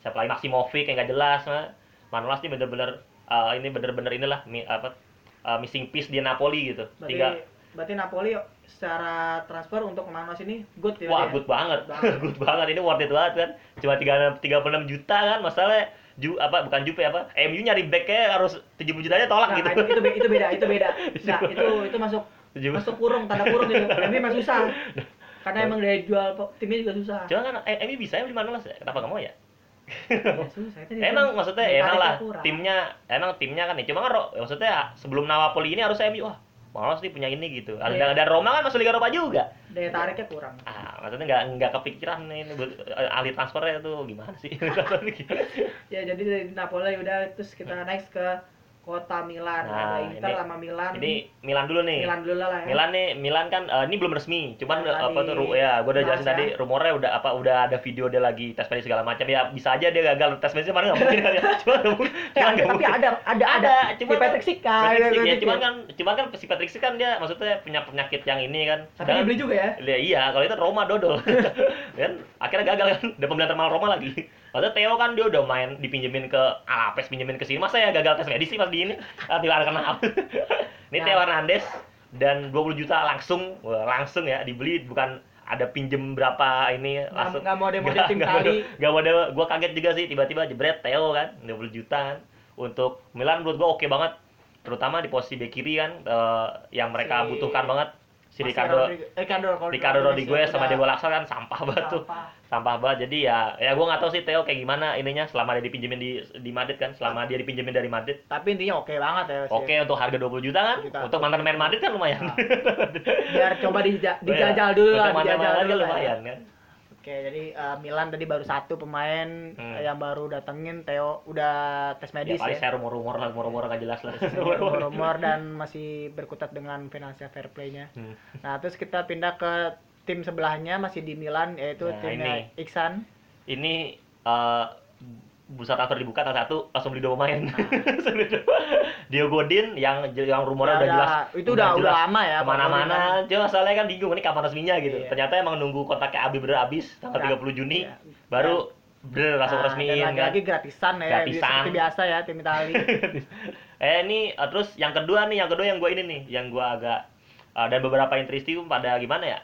siapa lagi Maximovic yang gak jelas. Nah. Manolas ini bener-bener eh, ini bener-bener inilah mi- apa eh, missing piece di Napoli gitu. Berarti Tiga berarti Napoli secara transfer untuk Manolas ini good ya. Wah, ya? good banget. banget. good banget. Ini worth it banget kan. Cuma 36 36 juta kan masalahnya Ju, apa bukan Juve apa? MU nyari backnya harus 70 juta aja tolak Nah, gitu. itu, itu, be- itu beda, itu beda. Nah, itu itu masuk Tujuh- masuk kurung, tanda kurung gitu. Tapi emang susah. Karena emang dari jual timnya juga susah. Cuma kan eh, MU bisa ya beli Manolas ya. Kenapa kamu ya? Ya, susah. Emang maksudnya daya emang lah kurang. timnya emang timnya kan nih. Cuma kan maksudnya sebelum Napoli ini harusnya MU wah Manolas nih punya ini gitu. Dan, Iya. dan Roma kan masuk Liga Eropa juga. Daya tariknya kurang. Ah, maksudnya nggak nggak kepikiran nih ini eh, ahli transfernya tuh gimana sih? Ya jadi dari Napoli udah terus kita next ke kota Milan Nah, ada Inter ini- sama Milan Ini Milan dulu nih. Milan dulu lah ya Milan nih, Milan kan eh, ini belum resmi, cuman Nah, apa tuh ru- ya, gue udah jelasin ya. tadi rumornya udah apa udah ada video dia lagi tes medis segala macam ya bisa aja dia gagal tes medis mana nggak mungkin kan ya, cuma nggak mungkin, Ya, tapi mungkin. ada ada ada ada, si cuman Patrick Sik kan Patrick ya, cuman Sik. kan cuman kan si Patrick kan dia maksudnya punya penyakit yang ini kan. tapi dibeli juga ya Ya, iya, kalau itu Roma dodol. kan akhirnya gagal kan, udah pembelian termal Roma lagi. Maksudnya Theo kan dia udah main dipinjemin ke Alapes, pinjemin ke sini. Masa ya gagal tes medis sih pas di ini? Ah, tidak ada kenal. ini Nah. Theo Hernandez dan 20 juta langsung, langsung ya dibeli bukan ada pinjem berapa ini langsung nggak mau demo Nggak- tim mau- nggak mau demo. gua kaget juga sih tiba-tiba jebret Theo kan 20 juta kan untuk Milan menurut gua oke banget terutama di posisi bek kiri kan eh, yang mereka Si- butuhkan banget si Ricardo eh, Ricardo Ricardo Rodriguez sama Diego Laksa kan sampah banget tuh. Sampah. banget. Jadi ya ya gue nggak tahu sih Theo kayak gimana ininya selama dia dipinjemin di di Madrid kan selama dia dipinjemin dari Madrid. tapi intinya oke banget ya oke untuk harga 20 juta kan? Juta. untuk mantan main Madrid kan lumayan. Nah. biar coba dija- dijajal dulu lah dijajal dulu kan ya. lumayan kan Oke, jadi eh, Milan tadi baru satu pemain Hmm. yang baru datengin Theo udah tes ya medis paling ya. saya rumor-rumor lah rumor-rumor nggak jelas lah Rumor-rumor dan masih berkutat dengan financial fair play-nya. Hmm. Nah, terus kita pindah ke tim sebelahnya masih di Milan yaitu Nah, timnya Iksan. ini eh bursa transfer dibuka tanggal satu langsung beli dua pemain Nah. Langsung beli dua. Dio Godin yang yang rumornya Ya, udah udah- jelas itu udah- udah lama ya, ke mana-mana cuma soalnya kan bingung ini kapan resminya gitu Iya. ternyata emang nunggu kontaknya Abi bener habis tanggal Ya, 30 Juni ya. baru bener langsung Nah, resmiin dan kan lagi-lagi gratisan ya, Gratisan. seperti biasa ya tim Itali. eh ini eh, terus yang kedua nih yang kedua yang gue ini nih yang gue agak eh, dan beberapa intristi pada gimana ya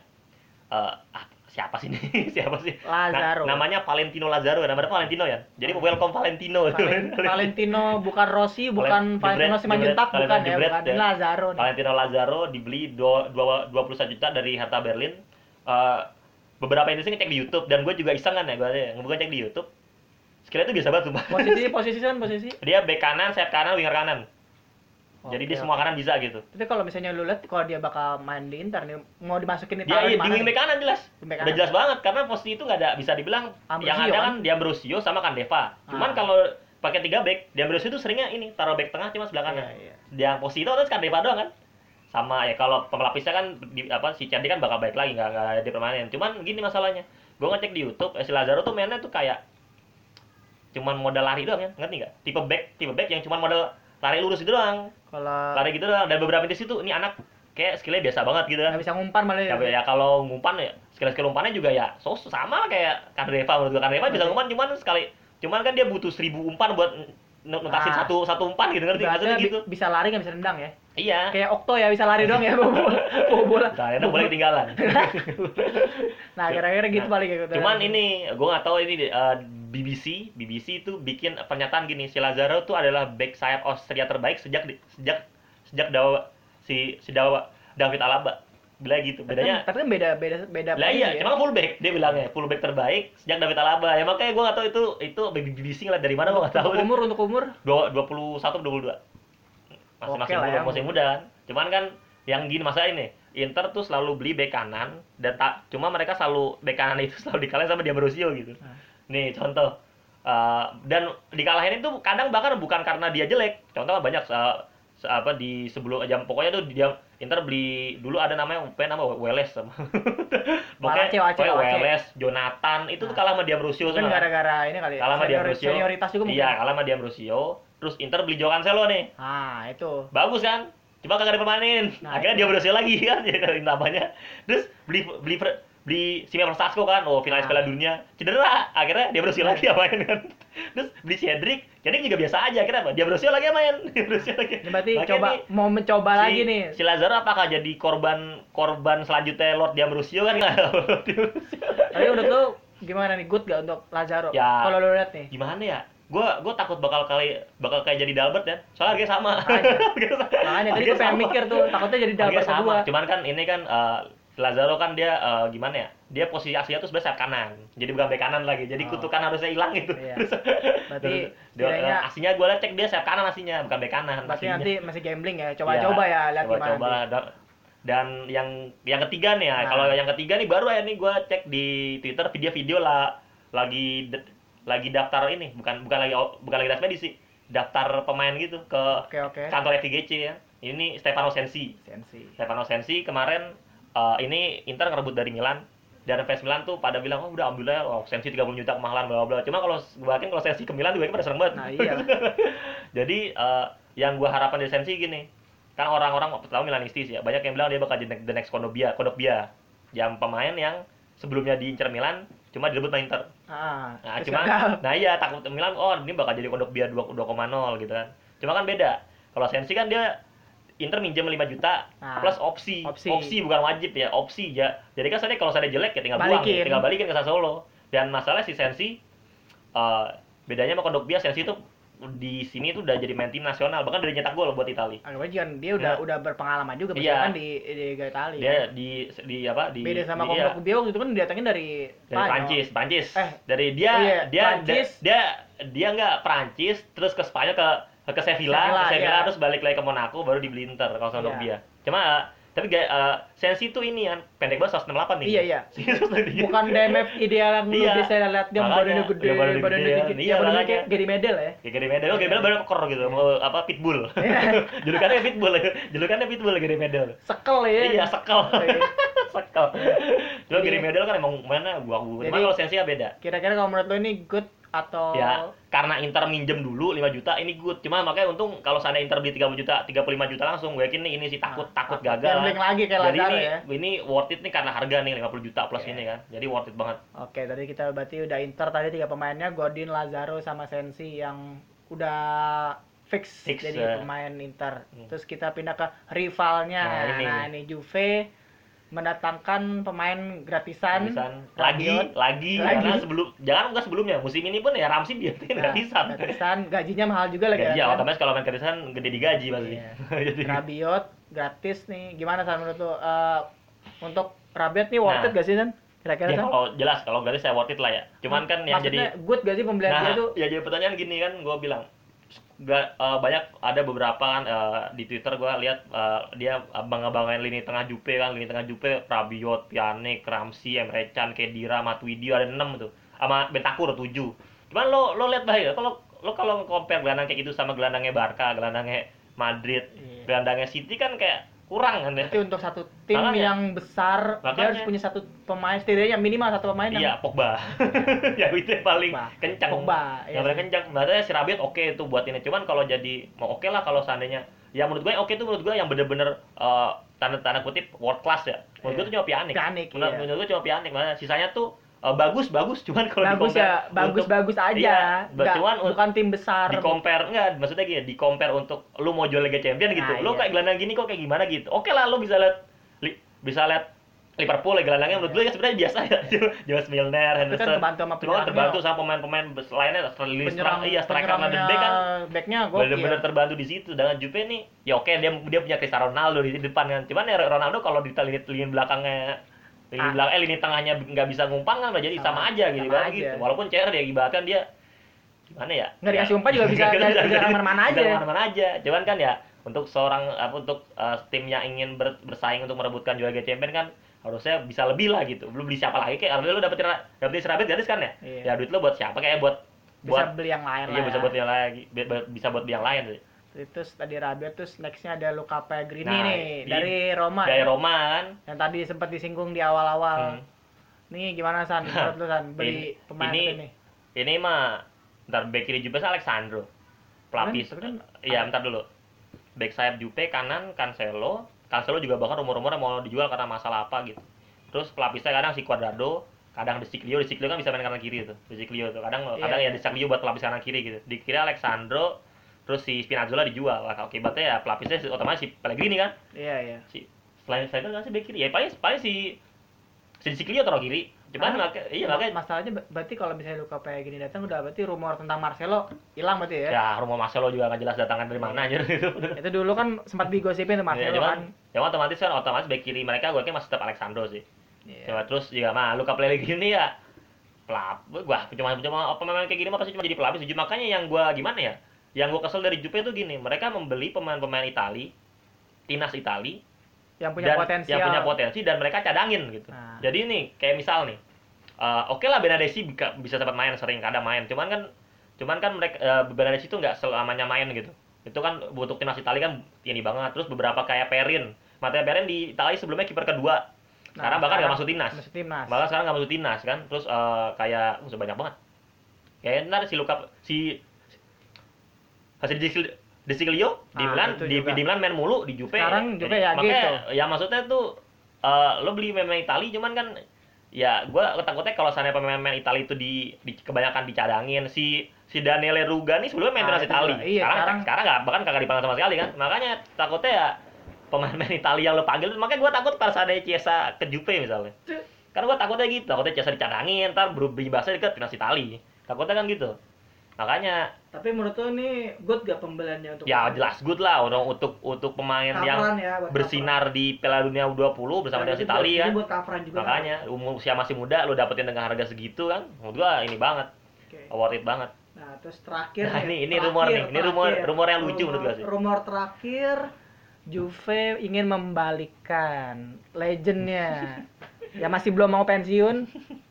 Eh, ah, siapa sih ini siapa sih Lazaro. namanya Valentino Lazaro namanya Valentino ya jadi welcome Valentino Valen- Valentino bukan Rossi, bukan Valen- Valentino Simanjuntak, bukan ya, bukan ya. Lazaro nih. Valentino Lazaro dibeli dua- dua- 21 juta dari Hertha Berlin. Eh, beberapa ini sih ngecek di YouTube dan gue juga iseng kan ya gue gue cek di YouTube. Sekiranya itu biasa banget sumpah. Posisi posisi kan posisi. dia bek kanan, sayap kanan, winger kanan. Jadi dia semua kanan bisa gitu. Tapi kalau misalnya lu lihat kalau dia bakal main di Inter nih, mau dimasukin Dia Italia iya, di wing kanan jelas. Back Udah kanan. jelas banget karena posisi itu nggak ada bisa dibilang Ambrosio yang ada kan? kan dia Ambrosio sama Kandeva. Cuman Ah. kalau pakai tiga back, di Ambrosio itu seringnya ini taruh back tengah cuma sebelah kanan. Iya, iya. yang posisi itu terus Kandeva doang kan sama ya kalau pemelapisnya kan di, apa si Candi kan bakal baik lagi nggak nggak ada permanen cuman gini masalahnya gue ngecek di YouTube eh, si Lazaro tuh mainnya tuh kayak cuman modal lari doang ya ngerti nggak tipe back tipe back yang cuman modal lari lurus gitu doang Kalau lari gitu doang dan beberapa di situ ini anak kayak skillnya biasa banget gitu kan bisa ngumpan malah ya, ya. ya kalau ngumpan ya skill skill umpannya juga ya so sama lah kayak Kandreva menurut gue Kandreva bisa ngumpan cuman sekali cuman kan dia butuh seribu umpan buat nutasin Ah. satu satu umpan gitu ngerti maksudnya gitu bisa lari nggak bisa nendang ya. iya Kayak Okto ya bisa lari doang ya bawa bola. Bawa bola. Nah, enak boleh ketinggalan. Nah, kira-kira gitu Nah, paling kayak gitu. Cuman ini, gue nggak tahu ini eh, BBC, BBC itu bikin pernyataan gini, si Lazaro itu adalah back sayap Austria terbaik sejak di- sejak sejak dawa si si dawa David Alaba. Bila gitu, kan- bedanya. tapi kan beda beda beda Lah iya, ya. cuma full back dia bilangnya, full back terbaik sejak David Alaba. Ya makanya gue nggak tahu itu itu BBC ngeliat dari mana gue nggak tahu. Umur untuk umur Dua- 21 22. Masih Oke masih lah muda, ya. masih muda kan. Cuman kan yang gini masalah ini, Inter tuh selalu beli bek kanan dan tak cuma mereka selalu bek kanan itu selalu dikalahin sama Diambrosio gitu. Nah. Nih contoh Eh, dan dikalahin itu kadang bahkan bukan karena dia jelek. Contoh banyak se- apa di sebelum jam pokoknya tuh dia Inter beli dulu ada namanya apa nama Weles sama. Pokoknya Wace. Weles, Jonathan itu tuh Nah. kalah sama Diambrosio semua. gara-gara ini kali ya. Kalah sama Diambrosio. Senioritas juga mungkin. Iya, kalah sama Diambrosio. Terus Inter beli Joao Cancelo nih. Ah, itu. Bagus kan? Cuma kagak dipermanin. Nah, Akhirnya itu. dia berhasil lagi kan jadi namanya. Terus beli beli beli Simon Versasko kan, oh finalis Nah. Piala Dunia cedera, akhirnya dia berhasil lagi ya main kan. Terus beli Cedric, Cedric juga biasa aja, akhirnya apa? Dia berhasil lagi main, dia berhasil lagi. Ini berarti Makanya coba nih, mau mencoba si, lagi nih. Si Lazaro apakah jadi korban korban selanjutnya Lord Diambrosio kan? Tapi menurut lu gimana nih good gak untuk Lazaro? Ya. Kalau lu lihat nih. Gimana ya? Gua gua takut bakal kali bakal kayak jadi Dalbert ya. Soalnya harganya sama. Makanya tadi Harganya gue pengen mikir tuh, takutnya jadi Harganya Dalbert sama. kedua. Cuman kan ini kan eh, Lazaro kan dia eh, gimana ya? Dia posisi aslinya tuh sebenarnya sayap kanan. Jadi bukan bek kanan lagi. Jadi Oh. kutukan harusnya hilang gitu. Iya. Berarti dia, eh, aslinya gue cek dia sayap kanan aslinya, bukan bek kanan. Berarti aslinya. nanti masih gambling ya. Coba-coba ya, lihat coba, gimana. coba nanti. Da- dan yang yang ketiga nih ya, Nah. kalau yang ketiga nih baru ya nih gue cek di Twitter video-video lah lagi lagi daftar ini, bukan bukan lagi bukan lagi tes medis sih. daftar pemain gitu ke Oke oke. kantor FIGC ya. Ini Stefano Sensi. Sensi. Stefano Sensi kemarin eh, ini Inter ngerebut dari Milan dan fans Milan tuh pada bilang oh udah alhamdulillah oh, Sensi 30 juta kemahalan bla bla. Cuma kalau gue yakin kalau Sensi ke Milan juga pada seneng banget. Nah, iya. Jadi eh, yang gua harapkan dari Sensi gini. Kan orang-orang tahu Milanistis ya, banyak yang bilang dia bakal jadi the next Kondogbia, Kondogbia. Yang pemain yang sebelumnya diincar Milan cuma direbut sama Inter. Ah, Nah, cuma gagal. nah iya takut Milan oh ini bakal jadi 2 2,0 gitu kan. Cuma kan beda. Kalau Sensi kan dia Inter minjem 5 juta Nah, plus opsi. opsi. bukan wajib ya, opsi ya. Jadi kan saya kalau saya jelek ya tinggal buang, Balikin. ya, tinggal balikin ke Sassuolo. Dan masalah si Sensi eh, bedanya sama kondok bias Sensi itu di sini tuh udah jadi main tim nasional bahkan dari nyetak gol buat Itali. Anggap aja kan dia udah Nah. udah berpengalaman juga Iya. kan di di Liga Italia. Dia di di apa di Beda sama di. Komplok Bio waktu itu kan didatengin dari dari Spanyol. Prancis, Prancis. Eh, dari dia oh iya, dia Prancis. dia dia nggak Prancis terus ke Spanyol ke ke Sevilla, Sevilla, ke Sevilla iya. terus balik lagi ke Monaco baru dibeli Inter kalau sama Iya. dia. Cuma eh, tapi gak, eh, Sensi tuh ini kan pendek banget 168 nih. Iya, iya. Bukan DMF ideal yang dulu Iya. bisa lihat dia badannya gede, iya, badannya badannya gede, iya, Iya, badannya kayak Gary Medel ya. Kayak Gary Medel, oh Gary Medel baru kekor gitu, mau apa Pitbull. Iya. Julukannya Pitbull, julukannya Pitbull Gary Medel. Sekel ya. Iya, sekel. Iya. sekel. Cuma Gary Medel kan emang mana gua gua. Cuma kalau Sensi ya beda. Kira-kira kalau menurut lo ini good atau Ya, karena Inter minjem dulu 5 juta ini good. Cuma makanya untung kalau seandainya Inter beli 30 juta, 35 juta langsung gue yakin nih ini sih takut Ah, takut gagal. gambling lagi kayak Jadi ini ya. ini worth it nih karena harga nih 50 juta plus Iya. ini kan. Jadi worth it banget. Oke, tadi kita berarti udah Inter tadi tiga pemainnya Godin, Lazaro sama Sensi yang udah fix, Fix, jadi ya. pemain Inter. Hmm. Terus kita pindah ke rivalnya. Nah, Nah, ini. ini, Juve mendatangkan pemain gratisan. Gratisan. lagi lagi Lagi. karena sebelum jangan enggak sebelumnya musim ini pun ya Ramsey dia Nah, gratisan. gratisan, gajinya mahal juga lagi Gaji ya, kan? otomatis kalau main gratisan gede digaji pasti. Iya. Jadi Rabiot gratis nih. Gimana San menurut lo? Eh, untuk Rabiot nih worth Nah. it gak sih San? Kira-kira ya kalau jelas kalau gratis saya worth it lah ya. Cuman kan yang Maksudnya jadi good gak sih pembelian nah, dia tuh? ya jadi pertanyaan gini kan gue bilang Ga- eh, banyak ada beberapa kan eh, di Twitter gue lihat eh, dia abang-abangin lini tengah Jupe kan lini tengah Jupe Rabiot, Pjanic, Ramsey, Emre Can, Kedira, Matuidi ada 6 tuh. Sama Bentakur 7 cuman lo lo lihat bahaya kalau lo kalau compare gelandang kayak gitu sama gelandangnya Barca gelandangnya Madrid Iya. gelandangnya City kan kayak kurang kan ya Berarti untuk satu tim Makanya. yang besar dia Makanya. harus punya satu pemain setidaknya minimal satu pemain yang Iya, Pogba. ya itu yang paling Pogba. kencang. Pogba, iya yang paling sih. kencang. Berarti si Rabiot oke itu buat ini. Cuman kalau jadi mau oke lah kalau seandainya ya menurut gue yang oke itu menurut gue yang bener-bener eh, tanda tanda kutip world class ya. Menurut gue Iya. itu cuma Pjanic. Pjanic, menurut, iya. menurut gue cuma Pjanic. Mana sisanya tuh eh, bagus bagus. Cuman kalau bagus di-compare ya bagus untuk- bagus aja. Iya, Nggak- cuman bukan tim besar. di compare enggak maksudnya gini di compare untuk lu mau jual Liga Champion gitu. Nah, lu iya. kayak gelandang gini kok kayak gimana gitu? Oke lah lu bisa lihat li- bisa lihat Liverpool ya gelandangnya. Menurut gue ya sebenarnya biasa ya. James Milner, kan Henderson. terbantu sama kan terbantu sama pemain-pemain lainnya. Lewis penyerang iya striker penyerangnya dan back kan. backnya gokil. Bener-bener terbantu di situ. Dengan Juve nih ya oke dia dia punya Cristiano Ronaldo di depan kan. Cuman ya Ronaldo kalau di lini, lini belakangnya lini Ah. belakang eh lini tengahnya nggak bisa ngumpang kan udah jadi sama, Sama- aja gitu sama ibarat aja. gitu walaupun CR dia ibaratkan dia gimana ya Nggak dikasih Ya, umpan juga bisa dari- bisa- bisa ke mana-mana aja. bisa ke mana-mana aja cuman kan ya untuk seorang apa untuk eh, tim yang ingin ber- bersaing untuk merebutkan juara Liga Champions kan harusnya bisa lebih lah gitu belum beli siapa lagi kayak harusnya lu dapetin dapetin Serabet gratis kan ya Iya. ya duit lu buat siapa kayak buat bisa buat beli yang lain iya lah bisa ya. buat yang bi- bisa buat yang lain sih. Terus tadi Rabiot terus nextnya ada Luka Pellegrini Nah, nih di- dari Roma dari ya. Roma kan? Yang tadi sempat disinggung di awal-awal. Hmm. nih gimana San? Menurut lu San? Beli Ini- pemain ini- ini ini mah ntar back kiri Juve Alexandro. Pelapis. Kan- iya bentar dulu. Back sayap Juve kanan Cancelo. Cancelo juga bahkan rumor-rumornya mau dijual karena masalah apa gitu. Terus pelapisnya kadang si Cuadrado kadang De Siglio De Siglio kan bisa main kanan kiri tuh. De Siglio tuh. Kadang Iya, kadang ya De Siglio buat pelapis kanan kiri gitu. Di kiri Alexandro terus si Spinazzola dijual Wah, akibatnya ya pelapisnya si- otomatis si Pellegrini kan iya iya si selain striker kan si back kiri ya paling paling si si De Siglio taruh kiri cuman Ah, makanya iya makanya masalahnya ber- berarti kalau misalnya Luka Pellegrini datang udah berarti rumor tentang Marcelo hilang berarti ya Ya, rumah Marcelo juga nggak jelas datangan dari mana aja gitu. itu dulu kan sempat digosipin tuh Ya, Marcelo cuman, kan ya otomatis kan otomatis back kiri mereka gue masih tetap Alexandro sih. Iya. Cuma terus juga mah Luka Pellegrini ya pelap wah cuma cuma pemain kayak gini mah pasti cuma jadi pelapis aja. Makanya yang gua gimana ya? Yang gua kesel dari Juve itu gini, mereka membeli pemain-pemain Itali, timnas Itali yang punya dan potensial yang punya potensi dan mereka cadangin gitu. Nah. Jadi nih kayak misal nih, eh, oke lah Benadesi bisa bisa sempat main sering kadang main, cuman kan Cuman kan mereka uh, Bernardeschi itu nggak selamanya main gitu. Itu kan untuk timnas Italia kan ini banget. Terus beberapa kayak Perin. Matteo Perin di Italia sebelumnya kiper kedua. Sekarang bahkan nggak masuk timnas. Masuk timnas. Bahkan sekarang nggak masuk timnas kan. Terus uh, kayak uh, banyak banget. Kayak ntar si Luka si hasil De Siglio di Nah, Milan itu di, di Milan main mulu di Juve. Sekarang Juve ya makanya, gitu. ya maksudnya tuh eh, lo beli pemain Itali cuman kan ya gua takutnya kalau sana pemain-pemain Itali itu di, di kebanyakan dicadangin si si Daniele Ruga nih sebelumnya main Nah, timnas itu Itali. Iya, sekarang sekarang- sekarang nggak bahkan kagak dipanggil sama sekali kan. Makanya takutnya ya pemain-pemain Itali yang lo panggil makanya gua takut pas ada Chiesa ke Juve misalnya. Karena gua takutnya gitu takutnya Chiesa dicadangin ntar berubah ke timnas Itali. Takutnya kan gitu makanya Tapi menurut lo ini good gak pembeliannya untuk ya jelas good lah orang untuk untuk pemain yang ya, bersinar di Piala Dunia U20 bersama dengan Italia kan. buat juga. Makanya umur usia masih muda lo dapetin dengan harga segitu kan. Menurut gua ini banget, Oke. worth it banget. Nah, terus terakhir Nah, nih, ini- ini terakhir, rumor nih, ini rumor- rumor yang lucu Rumor- menurut gua sih. Rumor terakhir Juve ingin membalikkan legendnya yang masih belum mau pensiun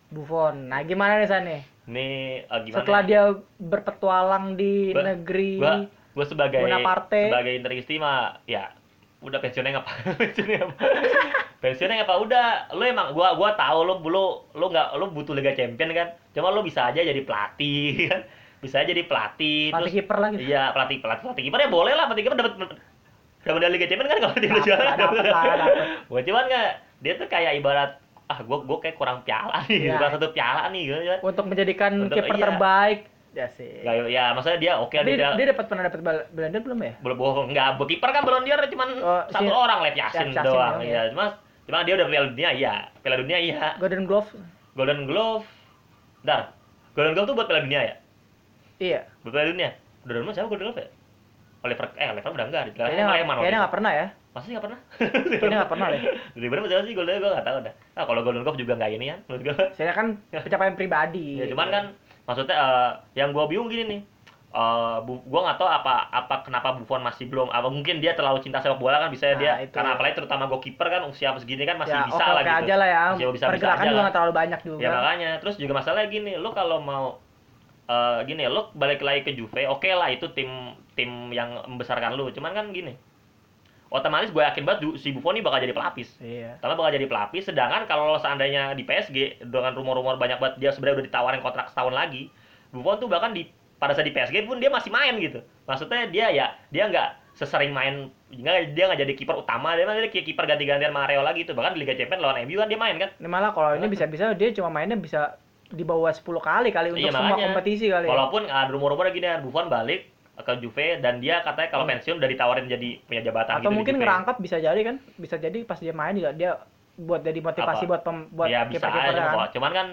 Buffon. Nah, gimana nih San nih? Ini eh, gimana? Setelah ya? dia berpetualang di Gua- negeri gua gua sebagai Bonaparte. sebagai interisti mah ya udah pensiunnya ngapa? pensiunnya apa? pensiunnya ngapa? Udah, lu emang gua gua tahu lu lu lu nggak lu butuh Liga Champion kan. Cuma lu bisa aja jadi pelatih kan. Bisa aja jadi pelatih. pelatih kiper lagi. Iya, pelatih pelatih pelatih kiper ya boleh lah, pelatih kiper dapat dapat Liga Champions kan kalau dia Dapat, juara. dapat lah, cuman nggak dia tuh kayak ibarat ah gua gua kayak kurang piala nih, Iya. kurang satu piala nih gitu kan. Untuk menjadikan Untuk- kiper iya. terbaik. Ya sih. Nggak, ya maksudnya dia oke dia, dia, dia dapat pernah dapat bal- Belanda belum ya? belum bohong nggak kiper kan belum dia cuman Oh, satu si- orang Lev Yasin Lev Yassin doang doang, ya cuma cuma dia udah Piala Dunia iya Piala Dunia iya Golden Glove. Golden Glove dar Golden Glove tuh buat Piala Dunia ya Iya. buat Piala Dunia udah dulu siapa Golden Glove ya Oliver eh Oliver udah enggak Kayaknya nggak pernah ya. Pasti nggak pernah Kayaknya nggak pernah deh. Jadi bener siapa sih Glove gue nggak tahu dah ah kalau Golden Glove juga nggak ini ya menurut gue Saya kan pencapaian pribadi. ya cuman kan maksudnya eh, yang gua bingung gini nih eh bu, gua nggak tahu apa apa kenapa Buffon masih belum apa mungkin dia terlalu cinta sepak bola kan bisa Nah, dia itu. karena apalagi terutama goalkeeper kan usia segini kan masih ya, bisa oke, lah oke gitu aja lah ya. Masih bisa-bisa Pergerakan aja juga lah. nggak terlalu banyak juga. ya makanya terus juga masalahnya gini lu kalau mau eh gini lu balik lagi ke Juve oke lah itu tim tim yang membesarkan lu cuman kan gini otomatis gue yakin banget si Buffon ini bakal jadi pelapis Iya. Pertama bakal jadi pelapis, sedangkan kalau seandainya di PSG dengan rumor-rumor banyak banget dia sebenarnya udah ditawarin kontrak setahun lagi, Buffon tuh bahkan di pada saat di PSG pun dia masih main gitu. Maksudnya dia ya dia nggak sesering main nggak dia nggak jadi kiper utama dia mah jadi kayak kiper ganti-gantian sama Areola gitu bahkan di Liga Champions lawan MU kan dia main kan Ini malah kalau ini bisa-bisa dia cuma mainnya bisa di bawah 10 kali kali untuk Iya, semua makanya. kompetisi kali. ya. walaupun ada rumor-rumor gini Buffon balik ke Juve dan dia katanya kalau pensiun udah ditawarin jadi punya jabatan Hmm. Atau gitu mungkin ngerangkap bisa jadi kan. Bisa jadi pas dia main juga dia buat jadi motivasi Apa? buat pem, buat ya bisa kiper-kiper aja kan. kok. cuman kan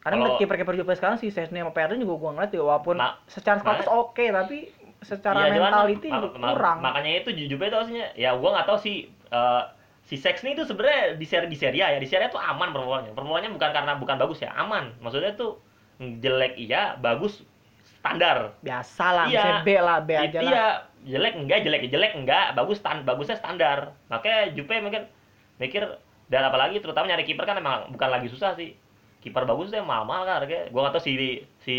Karena kalau- kiper-kiper Juve sekarang si Sesni sama Perrin juga gua ngeliat juga walaupun Ma- secara status oke tapi secara cuman mentality ma- juga ma- kurang. makanya itu Juve tuh harusnya ya gua nggak tahu sih eh, si Sex ini tuh sebenarnya di seri di Serie A ya di Serie A tuh aman performanya performanya bukan karena bukan bagus ya aman maksudnya tuh jelek iya bagus standar. Biasa lah, Iya. B lah, B aja Itu lah. iya jelek enggak jelek jelek enggak. Bagus stand bagusnya standar. Makanya Juve mungkin mikir dan apalagi terutama nyari kiper kan emang bukan lagi susah sih. Kiper bagus tuh yang mahal-mahal kan harganya. Gua nggak tahu si si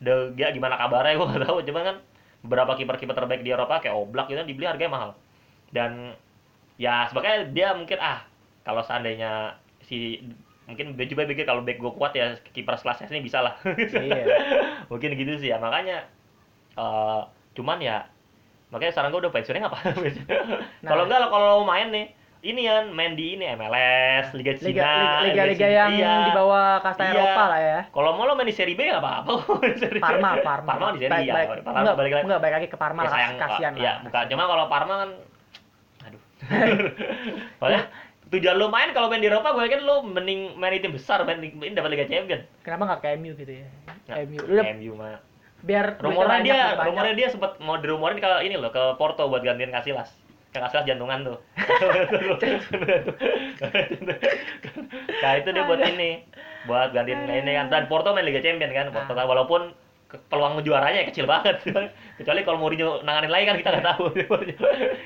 De Gea gimana kabarnya gua nggak tahu. Cuman kan beberapa kiper-kiper terbaik di Eropa kayak Oblak gitu dibeli harganya mahal. Dan ya sebabnya dia mungkin ah kalau seandainya si mungkin dia juga pikir kalau back gue kuat ya kiper sekelas ini bisa lah. Iya. mungkin gitu sih ya makanya eh cuman ya makanya sekarang gue udah pensiunnya ngapa Nah. kalau enggak kalau main nih ini kan main di ini MLS Liga Cina Liga liga, liga Cina. yang Iya. di bawah kasta Iya. Eropa lah ya. kalau mau lo main di Serie B nggak apa-apa B. Parma, Parma. Parma di Serie Baik- ya Parma enggak, balik lagi enggak baik lagi ke Parma Ya, lah, kasihan ya lah. bukan cuma kalau Parma kan aduh Soalnya tujuan lo main kalau main di Eropa gue yakin lo mending main di tim besar main, main dapat Liga Champion Kenapa nggak ke MU gitu ya? Nah, MU. Lu MU mah biar rumornya dia banyak. rumornya dia sempat mau dirumorin kalau ini loh ke Porto buat gantiin Casillas ke Casillas jantungan tuh nah itu dia buat ini buat gantiin ini kan dan Porto main Liga Champion kan Porto Ah. walaupun peluang juaranya ya kecil banget kecuali kalau Mourinho nanganin lagi kan kita nggak tahu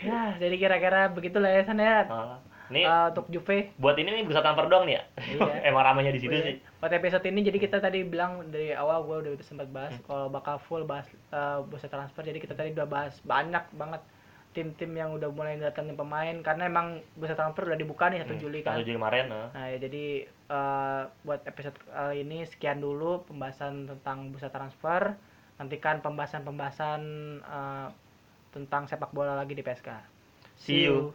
Ya, jadi kira-kira begitulah ya San ya. Ini Eh, untuk Juve buat ini nih bursa transfer doang nih ya. Iya. Emang ramenya di situ Iya. sih. Buat episode ini jadi kita tadi bilang dari awal gue udah, sempat bahas Hmm. kalau bakal full bahas eh, bursa transfer. Jadi kita tadi udah bahas banyak banget tim-tim yang udah mulai datangin pemain karena emang bursa transfer udah dibuka nih 1 Hmm, Juli kan. 1 Juli kemarin. nah. Nah, ya, jadi eh, buat episode kali ini sekian dulu pembahasan tentang bursa transfer. Nantikan pembahasan-pembahasan eh, tentang sepak bola lagi di PSK. See you.